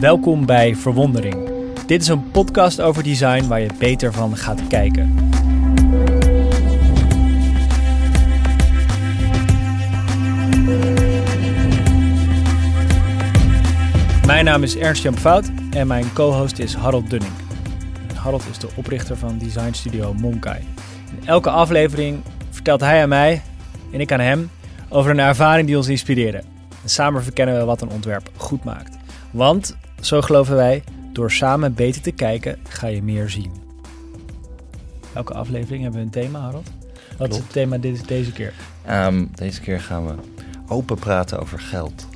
Welkom bij Verwondering. Dit is een podcast over design waar je beter van gaat kijken. Mijn naam is Ernst-Jan Fout en mijn co-host is Harold Dunning. Harold is de oprichter van designstudio Monkai. In elke aflevering vertelt hij aan mij en ik aan hem over een ervaring die ons inspireerde. En samen verkennen we wat een ontwerp goed maakt. Want, zo geloven wij, door samen beter te kijken ga je meer zien. Elke aflevering hebben we een thema, Harold. Wat is het thema deze, deze keer? Ehm, deze keer gaan we open praten over geld.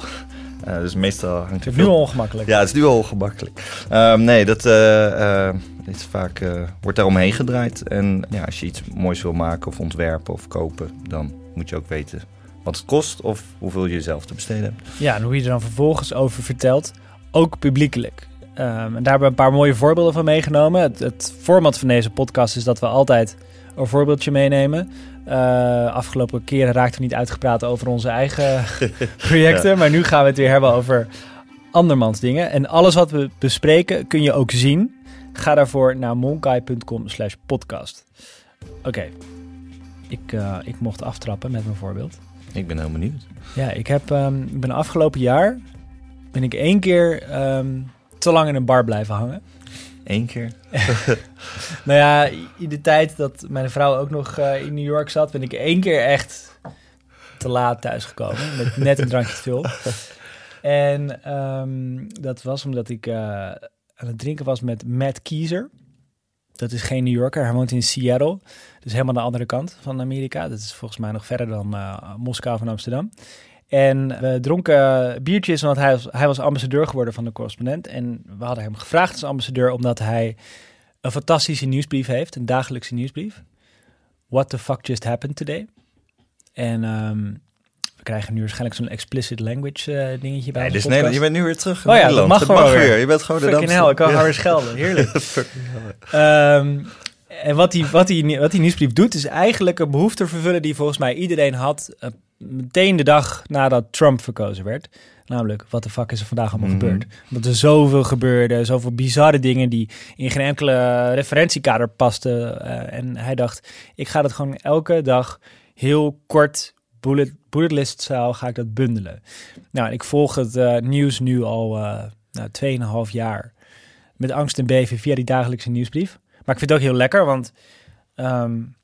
Uh, dus meestal hangt het is nu al ongemakkelijk. Ja, het is nu al ongemakkelijk. Um, nee, dat uh, uh, is vaak, wordt daar omheen gedraaid. En ja, als je iets moois wil maken of ontwerpen of kopen, dan moet je ook weten wat het kost of hoeveel je zelf te besteden hebt. Ja, en hoe je er dan vervolgens over vertelt, ook publiekelijk. Um, en daar hebben we een paar mooie voorbeelden van meegenomen. Het, het, format van deze podcast is dat we altijd een voorbeeldje meenemen. Uh, afgelopen keren raakten we niet uitgepraat over onze eigen projecten. ja. Maar nu gaan we het weer hebben over andermans dingen. En alles wat we bespreken kun je ook zien. Ga daarvoor naar monkai.com slash podcast. Oké, okay. ik, uh, ik mocht aftrappen met mijn voorbeeld. Ik ben heel benieuwd. Ja, ik, heb, um, ik ben afgelopen jaar ben ik één keer um, te lang in een bar blijven hangen. Eén keer? nou ja, in de tijd dat mijn vrouw ook nog uh, in New York zat, ben ik één keer echt te laat thuisgekomen. Met net een drankje te veel. En um, dat was omdat ik uh, aan het drinken was met Matt Kiezer. Dat is geen New Yorker, hij woont in Seattle. Dus helemaal de andere kant van Amerika. Dat is volgens mij nog verder dan uh, Moskou van Amsterdam. En we dronken biertjes, want hij was, hij was ambassadeur geworden van de correspondent. En we hadden hem gevraagd als ambassadeur omdat hij een fantastische nieuwsbrief heeft, een dagelijkse nieuwsbrief. What the fuck just happened today? En um, we krijgen nu waarschijnlijk zo'n explicit language uh, dingetje bij nee, dus nee, je bent nu weer terug in oh ja, Nederland. dat mag, dat gewoon mag weer. Je bent gewoon de Fucking hell, ik kan ja. weer schelden. Heerlijk. um, en wat die, wat, die, wat die nieuwsbrief doet, is eigenlijk een behoefte vervullen die volgens mij iedereen had meteen de dag nadat Trump verkozen werd. Namelijk, wat de fuck is er vandaag allemaal Mhm. mm -hmm. gebeurd? Omdat er zoveel gebeurde, zoveel bizarre dingen die in geen enkele referentiekader pasten. Uh, en hij dacht, ik ga dat gewoon elke dag heel kort bullet, bullet list style ga ik dat bundelen. Nou, ik volg het uh, nieuws nu al uh, nou, 2,5 jaar met angst en beven via die dagelijkse nieuwsbrief. Maar ik vind het ook heel lekker, want um,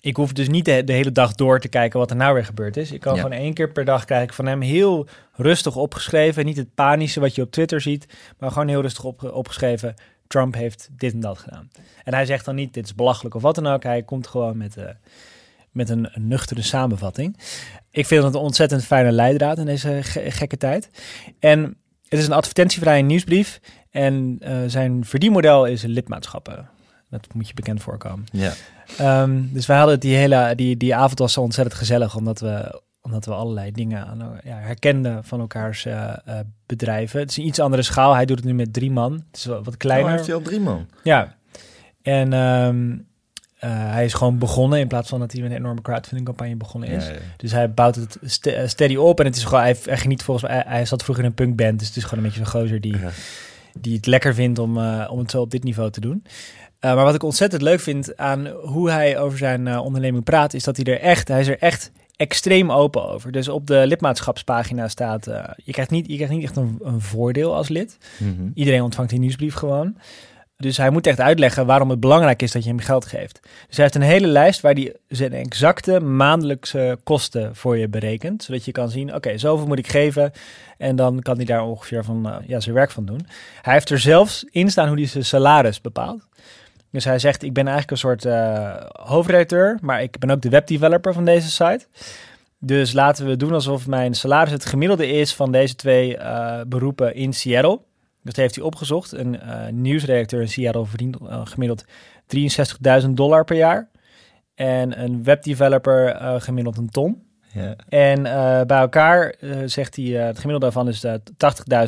ik hoef dus niet de, de, hele dag door te kijken wat er nou weer gebeurd is. Ik kan ja. gewoon één keer per dag ik van hem heel rustig opgeschreven. Niet het panische wat je op Twitter ziet, maar gewoon heel rustig op, opgeschreven. Trump heeft dit en dat gedaan. En hij zegt dan niet, dit is belachelijk of wat dan ook. Hij komt gewoon met, uh, met een, een, nuchtere samenvatting. Ik vind het een ontzettend fijne leidraad in deze ge gekke tijd. En het is een advertentievrije nieuwsbrief. En uh, zijn verdienmodel is lidmaatschappen. Dat moet je bekend voorkomen. Ja. Um, dus wij hadden die hele die, die avond was zo ontzettend gezellig, omdat we, omdat we allerlei dingen aan, ja, herkenden van elkaars uh, uh, bedrijven. Het is een iets andere schaal. Hij doet het nu met drie man. Het is wat kleiner. Oh, heeft hij al drie man? Ja. En um, hij is gewoon begonnen in plaats van dat hij met een enorme crowdfunding campagne begonnen is. Ja, ja. Dus hij bouwt het st steady op en het is gewoon, hij, hij geniet volgens mij, hij zat vroeger in een punkband, dus het is gewoon een beetje zo'n gozer die, ja. die het lekker vindt om, uh, om het zo op dit niveau te doen. Uh, maar wat ik ontzettend leuk vind aan hoe hij over zijn uh, onderneming praat, is dat hij er echt, hij is er echt extreem open over. Dus op de lidmaatschapspagina staat, uh, je, krijgt niet, je krijgt niet echt een, een voordeel als lid. Mm -hmm. Iedereen ontvangt die nieuwsbrief gewoon. Dus hij moet echt uitleggen waarom het belangrijk is dat je hem geld geeft. Dus hij heeft een hele lijst waar hij zijn exacte maandelijkse kosten voor je berekent. Zodat je kan zien, oké, okay, zoveel moet ik geven. En dan kan hij daar ongeveer van, ja, zijn werk van doen. Hij heeft er zelfs in staan hoe hij zijn salaris bepaalt. Dus hij zegt, ik ben eigenlijk een soort uh, hoofdredacteur, maar ik ben ook de webdeveloper van deze site. Dus laten we doen alsof mijn salaris het gemiddelde is van deze twee uh, beroepen in Seattle. Dat heeft hij opgezocht. Een uh, nieuwsredacteur in Seattle verdient gemiddeld 63.000 dollar per jaar. En een webdeveloper gemiddeld een ton. Ja. En uh, bij elkaar uh, zegt hij, uh, het gemiddelde daarvan is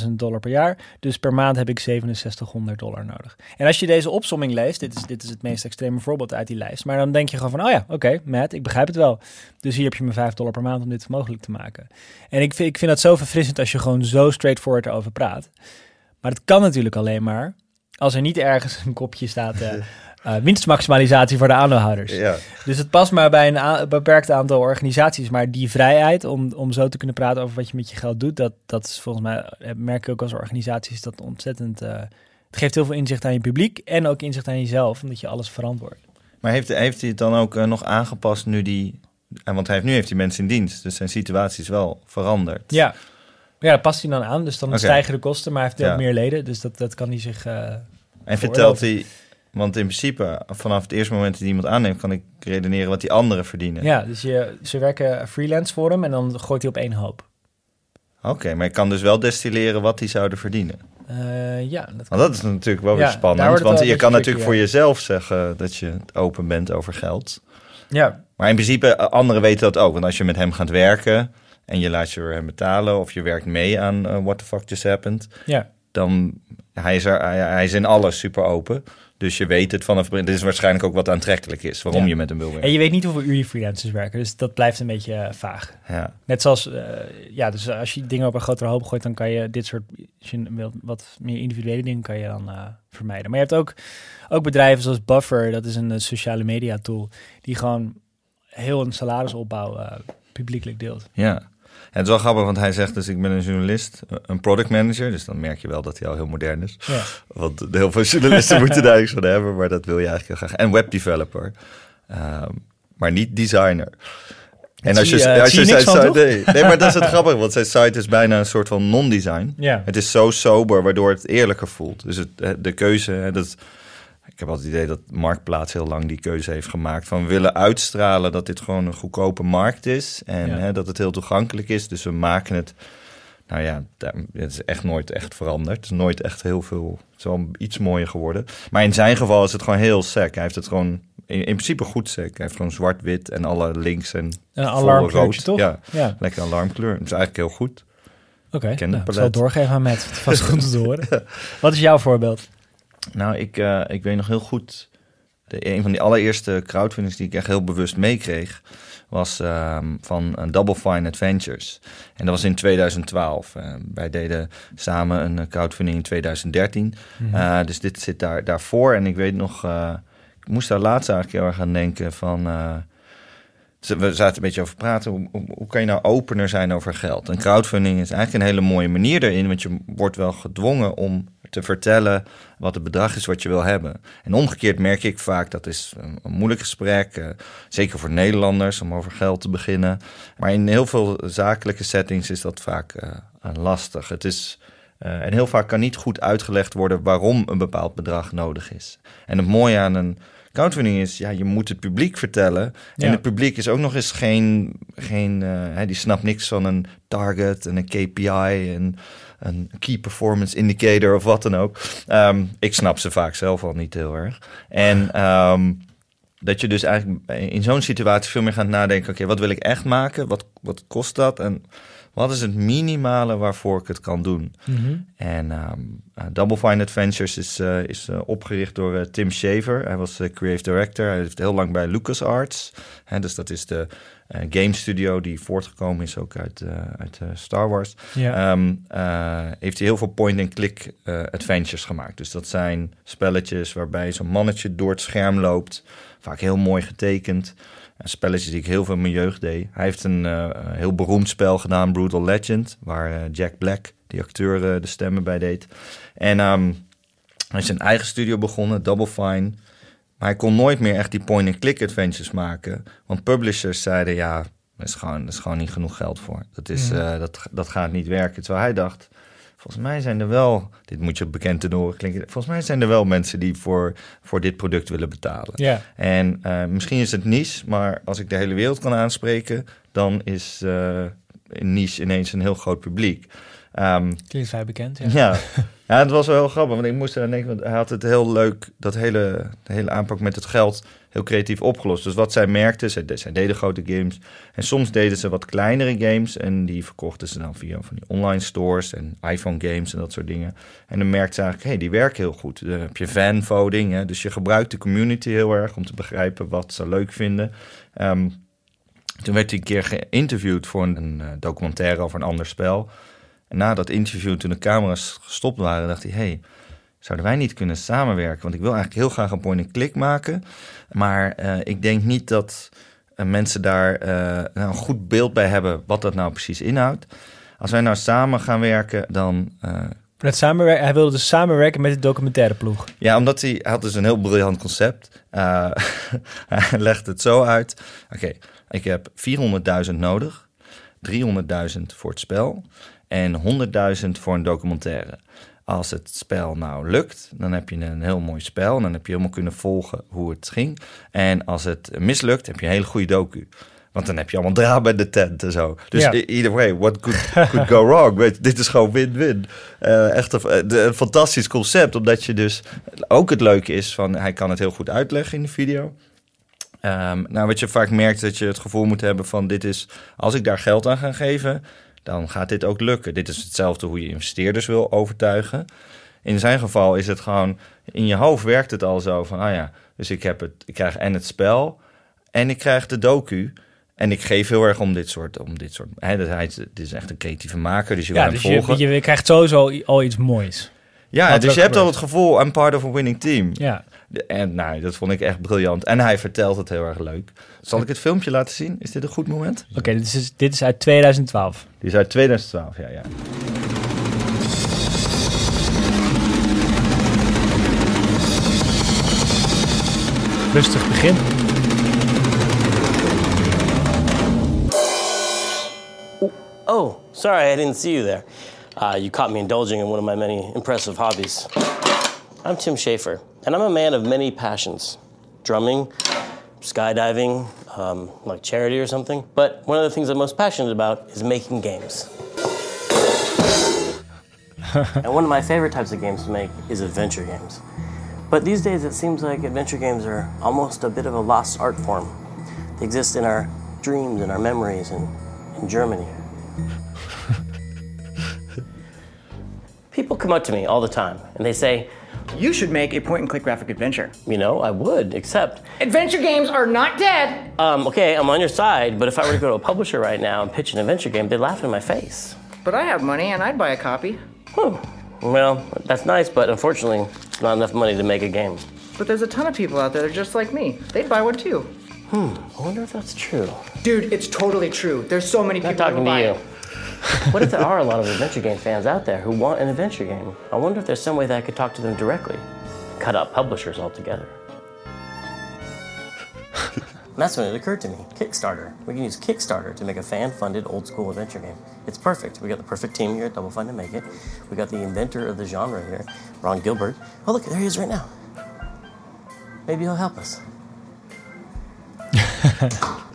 80.000 dollar per jaar. Dus per maand heb ik 6700 dollar nodig. En als je deze opsomming leest, dit is, dit is het meest extreme voorbeeld uit die lijst. Maar dan denk je gewoon van, oh ja, oké, okay, Matt, ik begrijp het wel. Dus hier heb je me 5 dollar per maand om dit mogelijk te maken. En ik vind, ik vind dat zo verfrissend als je gewoon zo straightforward erover praat. Maar het kan natuurlijk alleen maar als er niet ergens een kopje staat... eh, winstmaximalisatie voor de aandeelhouders. Ja. Dus het past maar bij een beperkt aantal organisaties. Maar die vrijheid om, om zo te kunnen praten over wat je met je geld doet, dat, dat is volgens mij, eh, merk ik ook als organisaties, dat ontzettend. eh, het geeft heel veel inzicht aan je publiek en ook inzicht aan jezelf, omdat je alles verantwoordt. Maar heeft, heeft hij het dan ook nog aangepast nu die... Want hij heeft, nu heeft hij mensen in dienst, dus zijn situatie is wel veranderd. Ja. Ja, dat past hij dan aan. Dus dan stijgen de kosten, maar hij heeft ook Ja. meer leden. Dus dat, dat kan hij zich. En vertelt hij... Want in principe, vanaf het eerste moment dat iemand aanneemt... kan ik redeneren wat die anderen verdienen. ja, dus je, ze werken freelance voor hem en dan gooit hij op één hoop. Oké, maar ik kan dus wel destilleren wat die zouden verdienen. Eh, ja, dat Want dat is natuurlijk wel weer spannend. Want je kan natuurlijk voor jezelf zeggen dat je open bent over geld. Ja, Maar in principe, eh, anderen weten dat ook. Want als je met hem gaat werken en je laat je door hem betalen... of je werkt mee aan eh, What the Fuck Just Happened... ja. dan hij is, er, hij, hij is in alles super open. Dus je weet het vanaf... Dit is waarschijnlijk ook wat aantrekkelijk is... waarom Ja. je met hem wil werken. En je weet niet hoeveel uur die freelancers werken, dus dat blijft een beetje eh, vaag. Ja. Net zoals, eh, ja, dus als je dingen op een grotere hoop gooit, dan kan je dit soort, als je wilt, wat meer individuele dingen kan je dan eh, vermijden. Maar je hebt ook, ook bedrijven zoals Buffer, dat is een sociale media tool, die gewoon heel een salarisopbouw publiekelijk deelt. Ja. En het is wel grappig, want hij zegt dus... ik ben een journalist, een product manager. Dus dan merk je wel dat hij al heel modern is. Ja. Want heel veel journalisten moeten daar iets van hebben, maar dat wil je eigenlijk heel graag. En webdeveloper, Ehm, maar niet designer. En als zie je, als je zijn site, nee, nee, maar dat is het grappige, want zijn site is bijna een soort van non-design. Ja. Het is zo sober, waardoor het eerlijker voelt. Dus het, de keuze, dat, ik heb altijd het idee dat Marktplaats heel lang die keuze heeft gemaakt. Van we willen uitstralen dat dit gewoon een goedkope markt is. En Ja. hè, dat het heel toegankelijk is. Dus we maken het, nou ja, het is echt nooit echt veranderd. Het is nooit echt heel veel, het is wel iets mooier geworden. Maar in zijn geval is het gewoon heel sec. Hij heeft het gewoon in, in principe goed sec. Hij heeft gewoon zwart-wit en alle links en Een rood. toch? Ja, Ja. lekker alarmkleur. Dat is eigenlijk heel goed. Oké, ken nou, het ik zal het doorgeven aan Matt. Vast goed te horen. Wat is jouw voorbeeld? Nou, ik, eh, ik weet nog heel goed. De, een van die allereerste crowdfundings die ik echt heel bewust meekreeg. was ehm, van eh, Double Fine Adventures. En dat was in 2012. Eh, wij deden samen een crowdfunding in 2013. Mhm. Dus dit zit daar, daarvoor. En ik weet nog. ik moest daar laatst eigenlijk heel erg aan denken. van. we zaten een beetje over praten. Hoe, hoe, hoe kan je nou opener zijn over geld? En crowdfunding is eigenlijk een hele mooie manier erin. Want je wordt wel gedwongen om te vertellen wat het bedrag is wat je wil hebben. En omgekeerd merk ik vaak dat is een, moeilijk gesprek. eh, zeker voor Nederlanders om over geld te beginnen. Maar in heel veel zakelijke settings is dat vaak eh, lastig. Het is. eh, en heel vaak kan niet goed uitgelegd worden waarom een bepaald bedrag nodig is. En het mooie aan een crowdfunding is, ja, je moet het publiek vertellen. En het publiek is ook nog eens geen, geen hè, die snapt niks van een target en een KPI en een key performance indicator of wat dan ook. Ehm, ik snap ze vaak zelf al niet heel erg. En ehm, dat je dus eigenlijk in zo'n situatie veel meer gaat nadenken: oké, wat wil ik echt maken? Wat, wat kost dat? En wat is het minimale waarvoor ik het kan doen? Mhm. En eh, Double Fine Adventures is, eh, is eh, opgericht door Tim Shaver. Hij was creative director. Hij heeft heel lang bij LucasArts. Hè, dus dat is de game studio die voortgekomen is ook uit, eh, uit eh, Star Wars. Ja. Ehm, eh, heeft hij heel veel point-and-click eh, adventures gemaakt. Dus dat zijn spelletjes waarbij zo'n mannetje door het scherm loopt. Vaak heel mooi getekend. Spelletjes die ik heel veel in mijn jeugd deed. Hij heeft een eh, heel beroemd spel gedaan, Brutal Legend. Waar eh, Jack Black, die acteur, eh, de stemmen bij deed. En ehm, hij is zijn eigen studio begonnen, Double Fine. Maar hij kon nooit meer echt die point-and-click adventures maken. Want publishers zeiden, ja, er is gewoon, is gewoon niet genoeg geld voor. Dat, is, Mhm. eh, dat, dat gaat niet werken. Terwijl hij dacht, volgens mij zijn er wel... Dit moet je bekend te horen klinken. Volgens mij zijn er wel mensen die voor, voor dit product willen betalen. ja. En eh, misschien is het niche, maar als ik de hele wereld kan aanspreken... dan is eh, een niche ineens een heel groot publiek. Ehm, Klinkt vrij bekend, ja. ja. ja, het was wel heel grappig, want ik moest eraan denken, want hij had het heel leuk, dat hele, de hele aanpak met het geld, heel creatief opgelost. Dus wat zij merkten, zij, deden grote games en soms deden ze wat kleinere games en die verkochten ze dan via van die online stores en iPhone games en dat soort dingen. En dan merkte ze eigenlijk, hé, hey, die werken heel goed. Dan heb je fanvoting, hè, dus je gebruikt de community heel erg om te begrijpen wat ze leuk vinden. Ehm, toen werd hij een keer geïnterviewd voor een, een, eh, documentaire over een ander spel. En na dat interview, toen de camera's gestopt waren, dacht hij... hey, zouden wij niet kunnen samenwerken? Want ik wil eigenlijk heel graag een point-and-click maken. Maar uh, ik denk niet dat uh, mensen daar uh, nou een goed beeld bij hebben... wat dat nou precies inhoudt. Als wij nou samen gaan werken, dan... Met samenwerken, hij wilde dus samenwerken met de documentaire ploeg. Ja, omdat hij, hij had dus een heel briljant concept. hij legt het zo uit. Oké, okay, ik heb 400.000 nodig. 300.000 voor het spel en 100.000 voor een documentaire. Als het spel nou lukt, dan heb je een heel mooi spel. En dan heb je helemaal kunnen volgen hoe het ging. En als het mislukt, heb je een hele goede docu. Want dan heb je allemaal drama in de tent en zo. Dus ja. either way, what could, could go wrong? Weet, dit is gewoon win-win. Uh, echt een, een, fantastisch concept. Omdat je dus ook het leuke is van... hij kan het heel goed uitleggen in de video. Um, nou, wat je vaak merkt, dat je het gevoel moet hebben van... dit is, als ik daar geld aan ga geven dan gaat dit ook lukken. Dit is hetzelfde hoe je investeerders wil overtuigen. In zijn geval is het gewoon, in je hoofd werkt het al zo van, ah ja, dus ik, heb het, ik krijg en het spel en ik krijg de docu. En ik geef heel erg om dit soort, om dit soort, hè, dat hij, het is echt een creatieve maker, dus je ja, wil dus hem volgen. Je, je krijgt sowieso al iets moois. Ja, dus je hebt al het gevoel, I'm part of a winning team. Ja. En nou, dat vond ik echt briljant. En hij vertelt het heel erg leuk. Zal ik het filmpje laten zien? Is dit een goed moment? Oké, dit, is, dit is uit 2012. Dit is uit 2012, ja, ja. Rustig begin. Oh, sorry, I didn't see you there. Uh, you caught me indulging in one of my many impressive hobbies. I'm Tim Schafer, and I'm a man of many passions drumming, skydiving, um, like charity or something. But one of the things I'm most passionate about is making games. and one of my favorite types of games to make is adventure games. But these days it seems like adventure games are almost a bit of a lost art form. They exist in our dreams and our memories and in Germany. People come up to me all the time and they say, You should make a point and click graphic adventure. You know, I would, except. Adventure games are not dead! Um, okay, I'm on your side, but if I were to go to a publisher right now and pitch an adventure game, they'd laugh in my face. But I have money and I'd buy a copy. Hmm. Well, that's nice, but unfortunately, it's not enough money to make a game. But there's a ton of people out there that are just like me. They'd buy one too. Hmm, I wonder if that's true. Dude, it's totally true. There's so many Not people talking who to buy you. it. What if there are a lot of adventure game fans out there who want an adventure game? I wonder if there's some way that I could talk to them directly. Cut out publishers altogether. And that's when it occurred to me Kickstarter. We can use Kickstarter to make a fan funded old school adventure game. It's perfect. We got the perfect team here at Double Fine to make it. We got the inventor of the genre here, Ron Gilbert. Oh, look, there he is right now. Maybe he'll help us.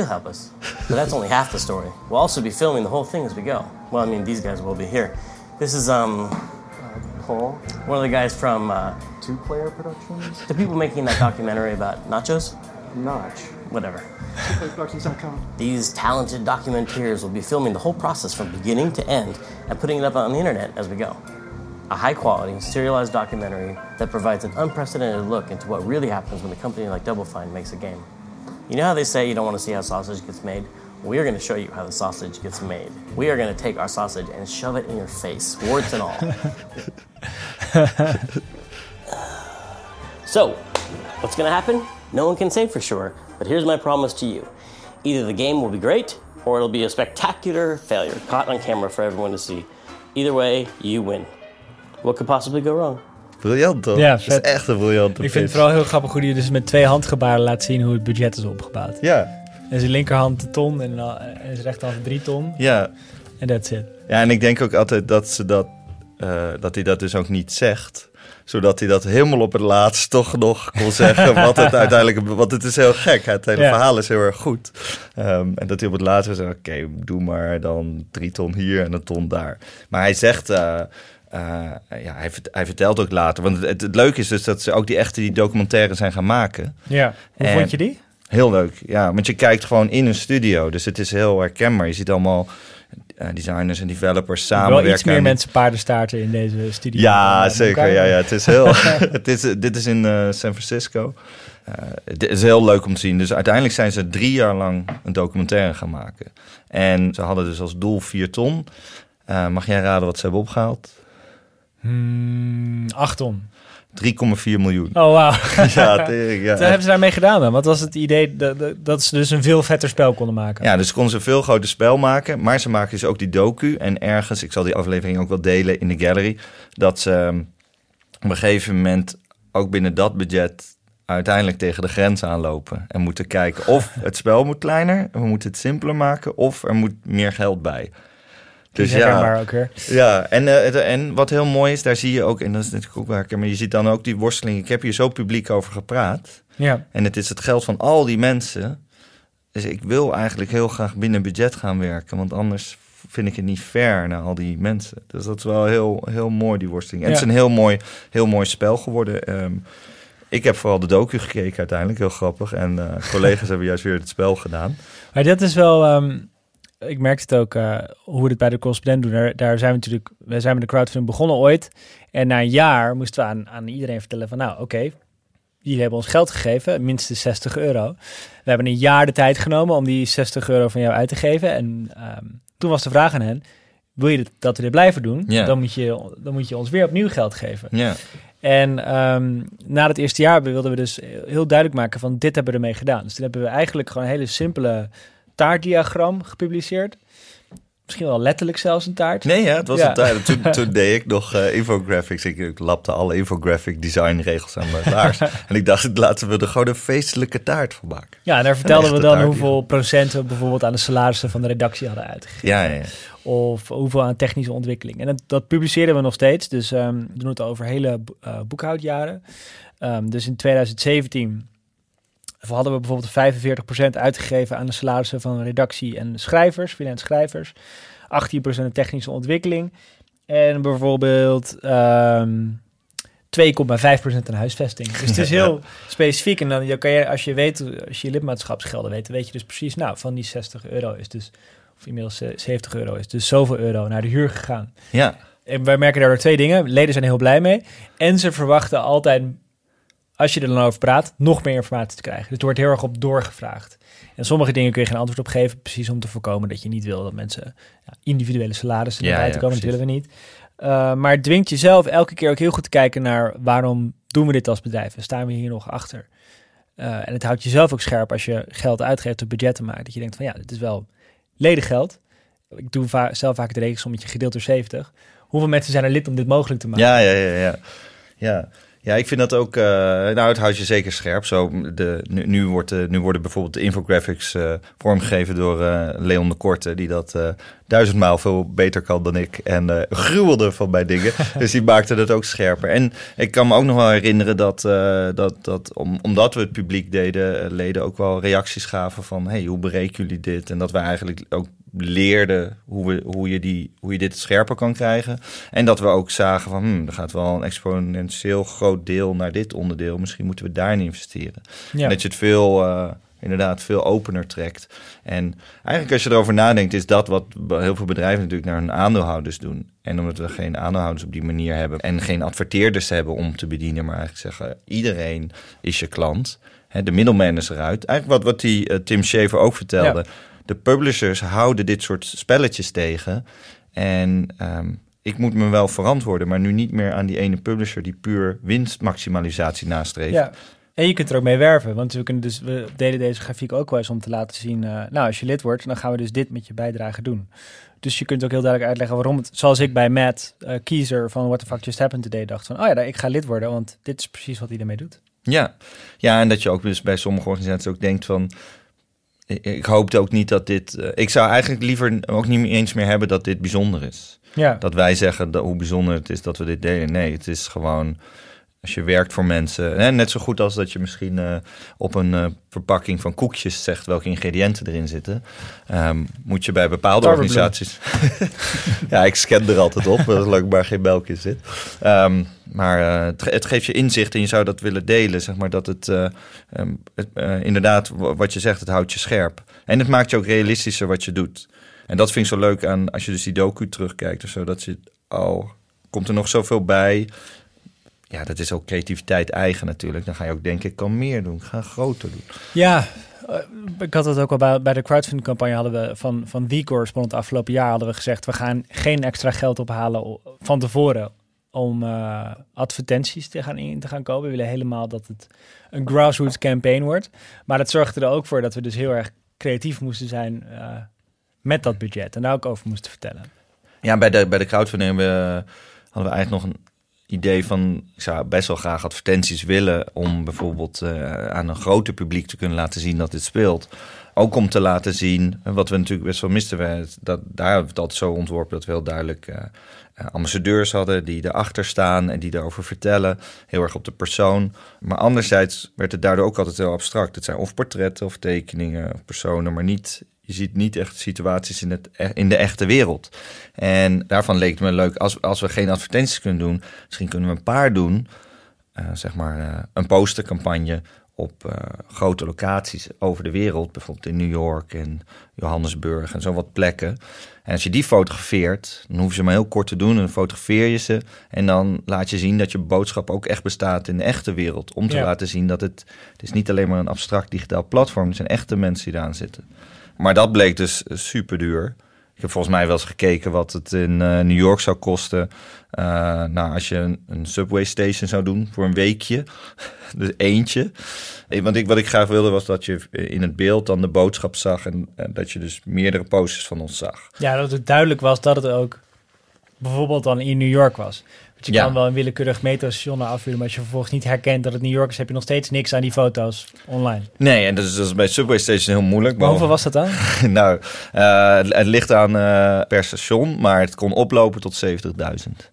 he'll help us. But that's only half the story. We'll also be filming the whole thing as we go. Well, I mean, these guys will be here. This is, um, Paul, one of the guys from uh, Two Player Productions, the people making that documentary about nachos. Notch, Whatever. TwoPlayerProductions.com. These talented documenteers will be filming the whole process from beginning to end and putting it up on the internet as we go. A high quality, serialized documentary that provides an unprecedented look into what really happens when a company like Double Fine makes a game. You know how they say you don't want to see how sausage gets made? We're going to show you how the sausage gets made. We are going to take our sausage and shove it in your face, warts and all. so, what's going to happen? No one can say for sure, but here's my promise to you. Either the game will be great, or it'll be a spectacular failure, caught on camera for everyone to see. Either way, you win. What could possibly go wrong? Briljant toch? Ja, Dat is vet. echt een briljante Ik vind het vooral heel grappig hoe hij dus met twee handgebaren laat zien hoe het budget is opgebouwd. Ja, En zijn linkerhand een ton en, en zijn rechterhand drie ton. ja. En that's it. Ja, en ik denk ook altijd dat, ze dat, eh, dat hij dat dus ook niet zegt. Zodat hij dat helemaal op het laatst toch nog kon zeggen. wat het uiteindelijk. Want het is heel gek. Het hele Ja. verhaal is heel erg goed. Ehm, en dat hij op het laatst zegt: Oké, doe maar dan drie ton hier en een ton daar. Maar hij zegt. eh, eh, ja, hij, hij vertelt ook later. Want het, het leuke is dus dat ze ook die echte die documentaire zijn gaan maken. Ja. Hoe En- vond je die? Heel leuk, ja. Want je kijkt gewoon in een studio. Dus het is heel herkenbaar. Je ziet allemaal eh, designers en developers samenwerken. Wel iets meer mensen paardenstaarten in deze studio. Ja, dan zeker. Ja, ja. Het is heel, het is, dit is in eh, San Francisco. Eh, het is heel leuk om te zien. Dus uiteindelijk zijn ze drie jaar lang een documentaire gaan maken. En ze hadden dus als doel vier ton. Eh, mag jij raden wat ze hebben opgehaald? Hmm, acht ton. 3,4 miljoen. Oh, wauw. Ja, tering, ja. Wat hebben ze daarmee gedaan dan? Wat was het idee dat, dat- dat ze dus een veel vetter spel konden maken? Ja, dus konden ze een veel groter spel maken. Maar ze maken dus ook die docu. En ergens, ik zal die aflevering ook wel delen in de gallery... dat ze ehm, op een gegeven moment ook binnen dat budget... uiteindelijk tegen de grens aanlopen. En moeten kijken of het spel moet kleiner... we moeten het simpeler maken... of er moet meer geld bij. Dus ja, maar ook weer. Ja, en, eh, en wat heel mooi is, daar zie je ook... en dat is natuurlijk ook waar ik... maar je ziet dan ook die worsteling. Ik heb hier zo publiek over gepraat... Ja. En het is het geld van al die mensen. Dus ik wil eigenlijk heel graag binnen budget gaan werken. Want anders vind ik het niet fair naar al die mensen. Dus dat is wel heel, heel mooi, die worsteling. En het is een heel mooi, heel mooi spel geworden. Ehm, ik heb vooral de docu gekeken uiteindelijk, heel grappig. En eh, collega's hebben juist weer het spel gedaan. Maar dat is wel... ehm, ik merkte het ook, eh, hoe we het bij de correspondent doen. Daar, daar zijn we natuurlijk... We zijn met de crowdfunding begonnen ooit. En na een jaar moesten we aan, aan iedereen vertellen van... Nou, oké, jullie hebben ons geld gegeven, minstens 60 euro. We hebben een jaar de tijd genomen om die 60 euro van jou uit te geven. En ehm, toen was de vraag aan hen... Wil je dat we dit blijven doen? Dan, moet je, dan moet je ons weer opnieuw geld geven. En ehm, na het eerste jaar wilden we dus heel duidelijk maken van dit hebben we ermee gedaan. Dus toen hebben we eigenlijk gewoon een hele simpele taartdiagram gepubliceerd. Misschien wel letterlijk zelfs een taart. nee, ja, het was Ja. een tijd. Toen, toen deed ik nog eh, infographics. Ik, ik lapte alle infographic design regels aan mijn laars. en ik dacht, laten we er gewoon een feestelijke taart van maken. Ja, en daar vertelden we dan hoeveel procent we bijvoorbeeld aan de salarissen van de redactie hadden uitgegeven. Ja, ja. Of hoeveel aan technische ontwikkeling. En dat, dat publiceren we nog steeds. Dus ehm, we doen het over hele eh, boekhoudjaren. Ehm, dus in 2017 hadden we bijvoorbeeld 45% uitgegeven aan de salarissen van redactie en schrijvers, freelance schrijvers. 18% aan technische ontwikkeling. En bijvoorbeeld ehm 2,5% aan huisvesting. Dus het is heel specifiek. En dan, kan je, als je weet, als je je lidmaatschapsgelden weet, weet je dus precies, nou, van die 60 euro is dus, of inmiddels eh, 70 euro is dus zoveel euro naar de huur gegaan. ja. En wij merken daardoor twee dingen. Leden zijn heel blij mee. En ze verwachten altijd, als je er dan over praat, nog meer informatie te krijgen. Dus er wordt heel erg op doorgevraagd. En sommige dingen kun je geen antwoord op geven, precies om te voorkomen dat je niet wil dat mensen ja, individuele salarissen Ja, ja, komen. Dat willen we niet. Uh, maar het dwingt jezelf elke keer ook heel goed te kijken naar waarom doen we dit als bedrijf en staan we hier nog achter. Uh, en het houdt jezelf ook scherp als je geld uitgeeft op budgetten maakt. Dat je denkt van ja, dit is wel ledig geld. Ik doe va zelf vaak het rekensommetje gedeeld door 70. Hoeveel mensen zijn er lid om dit mogelijk te maken? Ja, ja, ja, ja. ja. Ja, ik vind dat ook. Uh, nou, het houdt je zeker scherp. Zo, de, nu, nu, wordt, uh, nu worden bijvoorbeeld de infographics uh, vormgegeven door Leon de Korte, die dat duizendmaal veel beter kan dan ik. En gruwelde van mijn dingen. dus die maakte dat ook scherper. En ik kan me ook nog wel herinneren dat, dat, dat om, omdat we het publiek deden, leden ook wel reacties gaven van: hey, hoe bereken jullie dit? En dat we eigenlijk ook leerden hoe, we, hoe, je die, hoe je dit scherper kan krijgen. En dat we ook zagen van, hmm, er gaat wel een exponentieel groot deel naar dit onderdeel. Misschien moeten we daarin investeren. Ja. En dat je het veel, uh, inderdaad, veel opener trekt. En eigenlijk als je erover nadenkt, is dat wat heel veel bedrijven natuurlijk naar hun aandeelhouders doen. En omdat we geen aandeelhouders op die manier hebben en geen adverteerders hebben om te bedienen, maar eigenlijk zeggen, iedereen is je klant. Hè, de middelman is eruit. Eigenlijk wat, wat die uh, Tim Schafer ook vertelde. Ja de publishers houden dit soort spelletjes tegen. En um, ik moet me wel verantwoorden, maar nu niet meer aan die ene publisher die puur winstmaximalisatie nastreeft. Ja. En je kunt er ook mee werven, want we, kunnen dus, we delen deze grafiek ook wel eens om te laten zien, uh, nou als je lid wordt, dan gaan we dus dit met je bijdrage doen. Dus je kunt ook heel duidelijk uitleggen waarom het, zoals ik bij Matt uh, Kiezer van What the Fuck Just Happened Today dacht van, oh ja, ik ga lid worden, want dit is precies wat hij ermee doet. Ja. ja, en dat je ook dus bij sommige organisaties ook denkt van, ik hoopte ook niet dat dit. Uh, ik zou eigenlijk liever ook niet eens meer hebben dat dit bijzonder is. Ja. Dat wij zeggen dat, hoe bijzonder het is dat we dit delen. Nee, het is gewoon. Als je werkt voor mensen. Hè, net zo goed als dat je misschien uh, op een uh, verpakking van koekjes zegt welke ingrediënten erin zitten. Um, moet je bij bepaalde organisaties. ja, ik scan er altijd op, zolang maar geen melk in zit. Um, maar uh, het, geeft je inzicht en je zou dat willen delen. Zeg maar dat het, um, het uh, inderdaad, wat je zegt, het houdt je scherp. En het maakt je ook realistischer wat je doet. En dat vind ik zo leuk aan als je dus die docu terugkijkt of zo. Dat je, oh, komt er nog zoveel bij. Ja, dat is ook creativiteit eigen natuurlijk. Dan ga je ook denken, ik kan meer doen, ik ga groter doen. Ja, Ik had het ook al bij, bij de crowdfunding campagne hadden we van, van The Correspondent afgelopen jaar hadden we gezegd we gaan geen extra geld ophalen van tevoren om eh, advertenties te gaan in te gaan kopen. We willen helemaal dat het een grassroots campaign wordt. Maar dat zorgde er ook voor dat we dus heel erg creatief moesten zijn eh, met dat budget en daar ook over moesten vertellen. Ja, bij de, bij de crowdfunding we, hadden we eigenlijk nog een idee van... ik zou best wel graag advertenties willen... om bijvoorbeeld eh, aan een groter publiek te kunnen laten zien dat dit speelt. Ook om te laten zien, eh, wat we natuurlijk best wel misten... we- Dat, daar altijd zo ontworpen dat we heel duidelijk... eh, ambassadeurs hadden die erachter staan en die daarover vertellen. Heel erg op de persoon. Maar anderzijds werd het daardoor ook altijd heel abstract. Het zijn of portretten of tekeningen of personen, maar niet... Je ziet niet echt situaties in, het, e- in de echte wereld. En daarvan leek het me leuk, als, als we geen advertenties kunnen doen, misschien kunnen we een paar doen. Eh, zeg maar eh, een postercampagne op eh, grote locaties over de wereld. Bijvoorbeeld in New York en Johannesburg en zo wat plekken. En als je die fotografeert, dan hoef je ze maar heel kort te doen. En dan fotografeer je ze. En dan laat je zien dat je boodschap ook echt bestaat in de echte wereld. Om te Ja. laten zien dat het, het is niet alleen maar een abstract digitaal platform. Er zijn echte mensen die eraan zitten. Maar dat bleek dus super duur. Ik heb volgens mij wel eens gekeken wat het in eh, New York zou kosten. Eh, nou, als je een, een subway station zou doen voor een weekje. dus eentje. Eh, Want ik, wat ik graag wilde was dat je in het beeld dan de boodschap zag. En eh, dat je dus meerdere posters van ons zag. Ja, dat het duidelijk was dat het ook bijvoorbeeld dan in New York was. Je Ja. kan wel een willekeurig metrostation afvuren, maar als je vervolgens niet herkent dat het New York is, heb je nog steeds niks aan die foto's online. Nee, en dat is, dat is bij subway station heel moeilijk. Maar hoeveel was dat dan? nou, eh, het, het ligt aan eh, per station, maar het kon oplopen tot 70.000.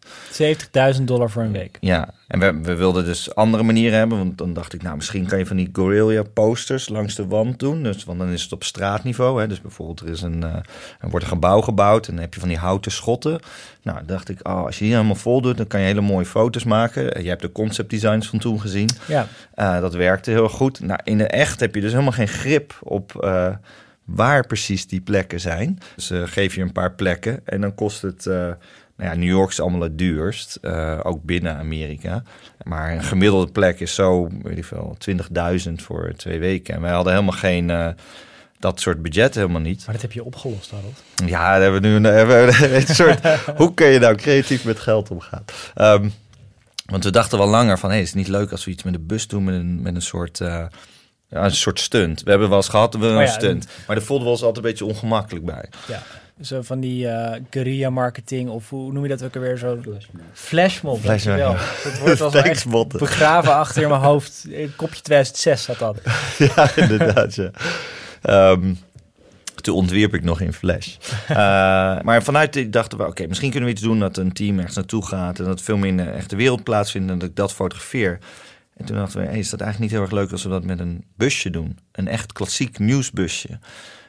70.000 dollar voor een week. Ja, en we, we wilden dus andere manieren hebben. Want dan dacht ik, nou, misschien kan je van die Gorilla posters langs de wand doen. Dus, want dan is het op straatniveau. Hè. Dus bijvoorbeeld, er, is een, eh, er wordt een gebouw gebouwd en dan heb je van die houten schotten. Nou, dacht ik, oh, als je die helemaal vol doet, dan kan je hele mooie foto's maken. Eh, Je hebt de concept designs van toen gezien. Ja, Eh, dat werkte heel goed. Nou, in de echt heb je dus helemaal geen grip op waar precies die plekken zijn. Dus geef je een paar plekken en dan kost het... nou ja, New York is allemaal het duurst, eh, ook binnen Amerika. Maar een gemiddelde plek is zo, weet ik veel, 20.000 voor twee weken. En wij hadden helemaal geen... eh, dat soort budget helemaal niet. maar dat heb je opgelost, Harold. Ja, daar hebben we nu een, hebben een soort. hoe kun je nou creatief met geld omgaan? Ehm, want we dachten wel langer van, hé, hey, is het niet leuk als we iets met de bus doen met een, met een soort. eh, ja, een soort stunt. We hebben wel eens gehad, we hebben Oh een ja, stunt. Maar daar voelden we ons altijd een beetje ongemakkelijk bij. Ja. Zo van die guerrilla marketing, of hoe noem je dat ook alweer zo? Flashmob. Flashmob, ja. Dat wordt als echt begraven achter in mijn hoofd. Eh, Kopje 2006 zat dat. ja, inderdaad, ja. Ehm, toen ontwierp ik nog in Flash. Eh, maar vanuit die dachten we, oké, misschien kunnen we iets doen dat een team ergens naartoe gaat en dat veel meer in de echte wereld plaatsvindt en dat ik dat fotografeer. En toen dachten we, hey, is dat eigenlijk niet heel erg leuk als we dat met een busje doen? Een echt klassiek nieuwsbusje.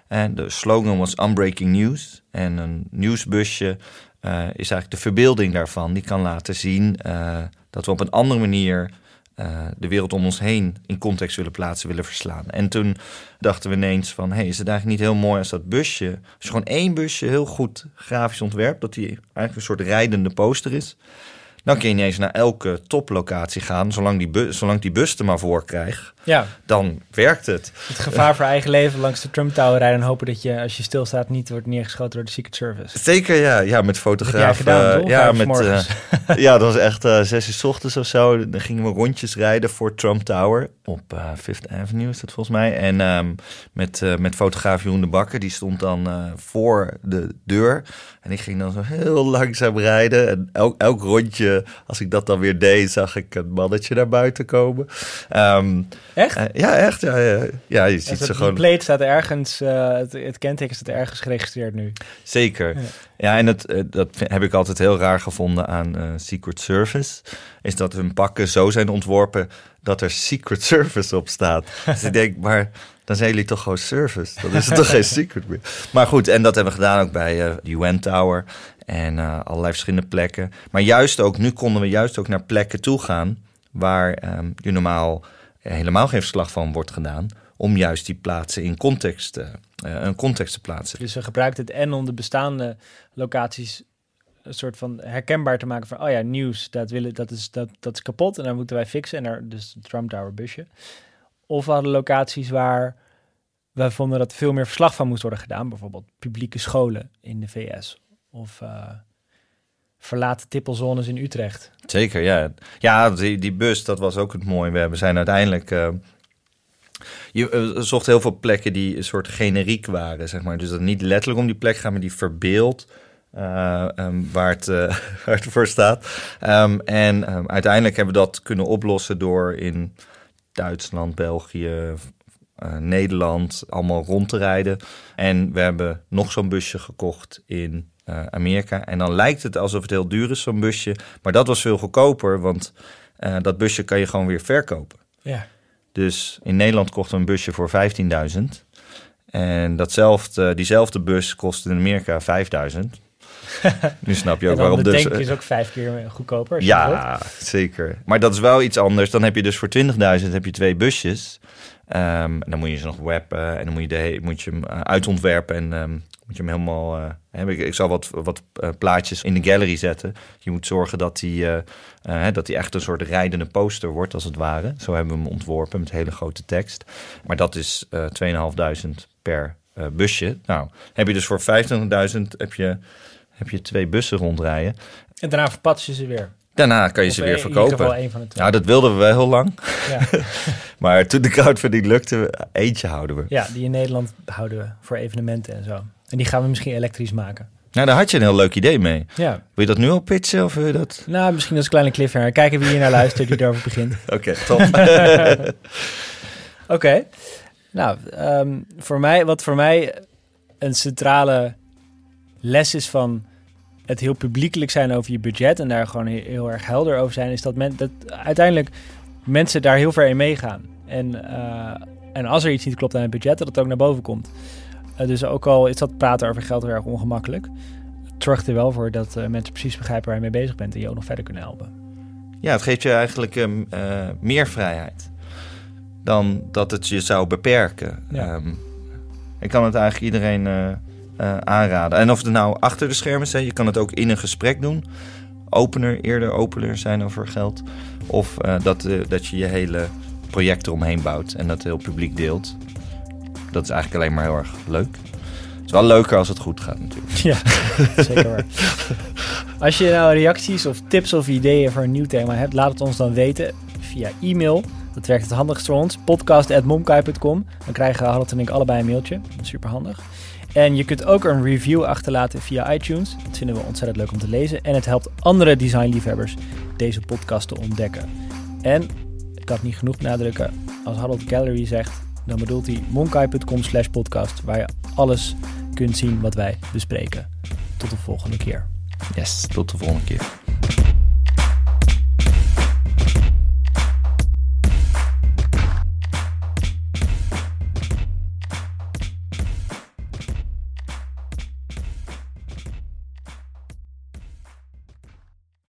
En de slogan was Unbreaking News. En een nieuwsbusje eh, is eigenlijk de verbeelding daarvan. Die kan laten zien eh, dat we op een andere manier eh, de wereld om ons heen in context willen plaatsen, willen verslaan. En toen dachten we ineens van, hey, is het eigenlijk niet heel mooi als dat busje, als je gewoon één busje heel goed grafisch ontwerpt, dat die eigenlijk een soort rijdende poster is. Dan kun je ineens naar elke toplocatie gaan, zolang die, zolang die bus er maar voor krijgt. Ja, Dan werkt het. het gevaar voor eigen leven langs de Trump Tower rijden en hopen dat je, als je stilstaat, niet wordt neergeschoten door de Secret Service. Zeker, ja. Ja, met fotografen. Gedaan, toch? ja, met, eh, ja, dat was echt eh, zes uur 's ochtends of zo. Dan gingen we rondjes rijden voor Trump Tower. Op eh, Fifth Avenue is dat volgens mij. En ehm, met, eh, met fotograaf Jeroen de Bakker. Die stond dan eh, voor de deur. En ik ging dan zo heel langzaam rijden. En elk, elk rondje, als ik dat dan weer deed, zag ik een mannetje naar buiten komen. Ehm, Echt? eh, ja, echt. Ja, ja. ja je ziet dat- ze gewoon... plate staat ergens, eh, het, het kenteken staat ergens geregistreerd nu. Zeker. Ja. Ja, en dat, eh, dat heb ik altijd heel raar gevonden aan Secret Service. Is dat hun pakken zo zijn ontworpen dat er Secret Service op staat. dus ik denk, maar dan zijn jullie toch gewoon service. Dan is het toch geen secret meer. Maar goed, en dat hebben we gedaan ook bij de UN Tower. En allerlei verschillende plekken. Maar juist ook, nu konden we juist ook naar plekken toe gaan... waar ehm je normaal helemaal geen verslag van wordt gedaan... om juist die plaatsen in context, eh, eh, een context te plaatsen. Dus we gebruikten het en om de bestaande locaties een soort van herkenbaar te maken van, oh ja, nieuws, dat, willen, dat, is, dat, dat is kapot en daar moeten wij fixen. En daar, dus het Trump Tower busje. Of we hadden locaties waar wij vonden dat veel meer verslag van moest worden gedaan. Bijvoorbeeld publieke scholen in de VS. Of eh, verlaten tippelzones in Utrecht. Zeker, ja. Ja, die, die bus, dat was ook het mooie. We zijn uiteindelijk... eh, je eh, zocht heel veel plekken die een soort generiek waren, zeg maar. Dus dat niet letterlijk om die plek gaat, maar die verbeeld eh, ehm, waar, het, waar het voor staat. Ehm, en ehm, uiteindelijk hebben we dat kunnen oplossen door in Duitsland, België, Nederland allemaal rond te rijden. En we hebben nog zo'n busje gekocht in eh, Amerika. En dan lijkt het alsof het heel duur is, zo'n busje. Maar dat was veel goedkoper, want eh, dat busje kan je gewoon weer verkopen. Ja. Dus in Nederland kochten we een busje voor 15.000. En datzelfde, diezelfde bus kostte in Amerika 5.000. nu snap je ook waarom de dus... tank is ook vijf keer goedkoper. Ja, zeker. Maar dat is wel iets anders. Dan heb je dus voor 20.000 heb je twee busjes. Ehm, en dan moet je ze nog webben en dan moet je, de, moet je hem eh, uitontwerpen en ehm, moet je hem helemaal... eh, hè, ik, ik zal wat, wat eh, plaatjes in de gallery zetten. Je moet zorgen dat hij eh, dat hij echt een soort rijdende poster wordt, als het ware. Zo hebben we hem ontworpen met hele grote tekst. Maar dat is eh 2.500 per busje. Nou, heb je dus voor 25.000 heb je, heb je twee bussen rondrijden. En daarna verpatst je ze weer. Daarna kan je Of ze weer verkopen. van de twee. Nou, dat wilden we wel heel lang. Ja. Maar toen de crowdfunding lukte, eentje houden we. ja, die in Nederland houden we voor evenementen en zo. En die gaan we misschien elektrisch maken. Nou, daar had je een heel leuk idee mee. Ja, Wil je dat nu al pitchen of wil je dat? nou misschien als kleine cliffhanger. Kijken wie hier naar luistert die erover begint. Oké, top. Oké. Nou, ehm, voor mij, wat voor mij een centrale les is van het heel publiekelijk zijn over je budget en daar gewoon heel, heel erg helder over zijn, is dat, men, dat uiteindelijk mensen daar heel ver in meegaan. En, eh, en als er iets niet klopt aan het budget, dat het ook naar boven komt. Dus ook al is dat praten over geld heel erg ongemakkelijk, zorg er wel voor dat eh, mensen precies begrijpen waar je mee bezig bent en je ook nog verder kunnen helpen. Ja, het geeft je eigenlijk ehm, eh, meer vrijheid dan dat het je zou beperken. Ja. Ehm, ik kan het eigenlijk iedereen eh, aanraden. En of het nou achter de schermen is, hè, je kan het ook in een gesprek doen. Opener, eerder opener zijn over geld. Of dat, dat je je hele project eromheen bouwt en dat heel publiek deelt. Dat is eigenlijk alleen maar heel erg leuk. Het is wel leuker als het goed gaat natuurlijk. Ja, zeker waar. Als je nou reacties of tips of ideeën voor een nieuw thema hebt, laat het ons dan weten via e-mail. Dat werkt het handigst voor ons. podcast.momkai.com. Dan krijgen Harold en ik allebei een mailtje. Super handig. En je kunt ook een review achterlaten via iTunes. Dat vinden we ontzettend leuk om te lezen. En het helpt andere designliefhebbers deze podcast te ontdekken. En, ik kan het niet genoeg benadrukken, als Harold Gallery zegt, dan bedoelt hij monkai.com slash podcast, waar je alles kunt zien wat wij bespreken. Tot de volgende keer. Yes, tot de volgende keer.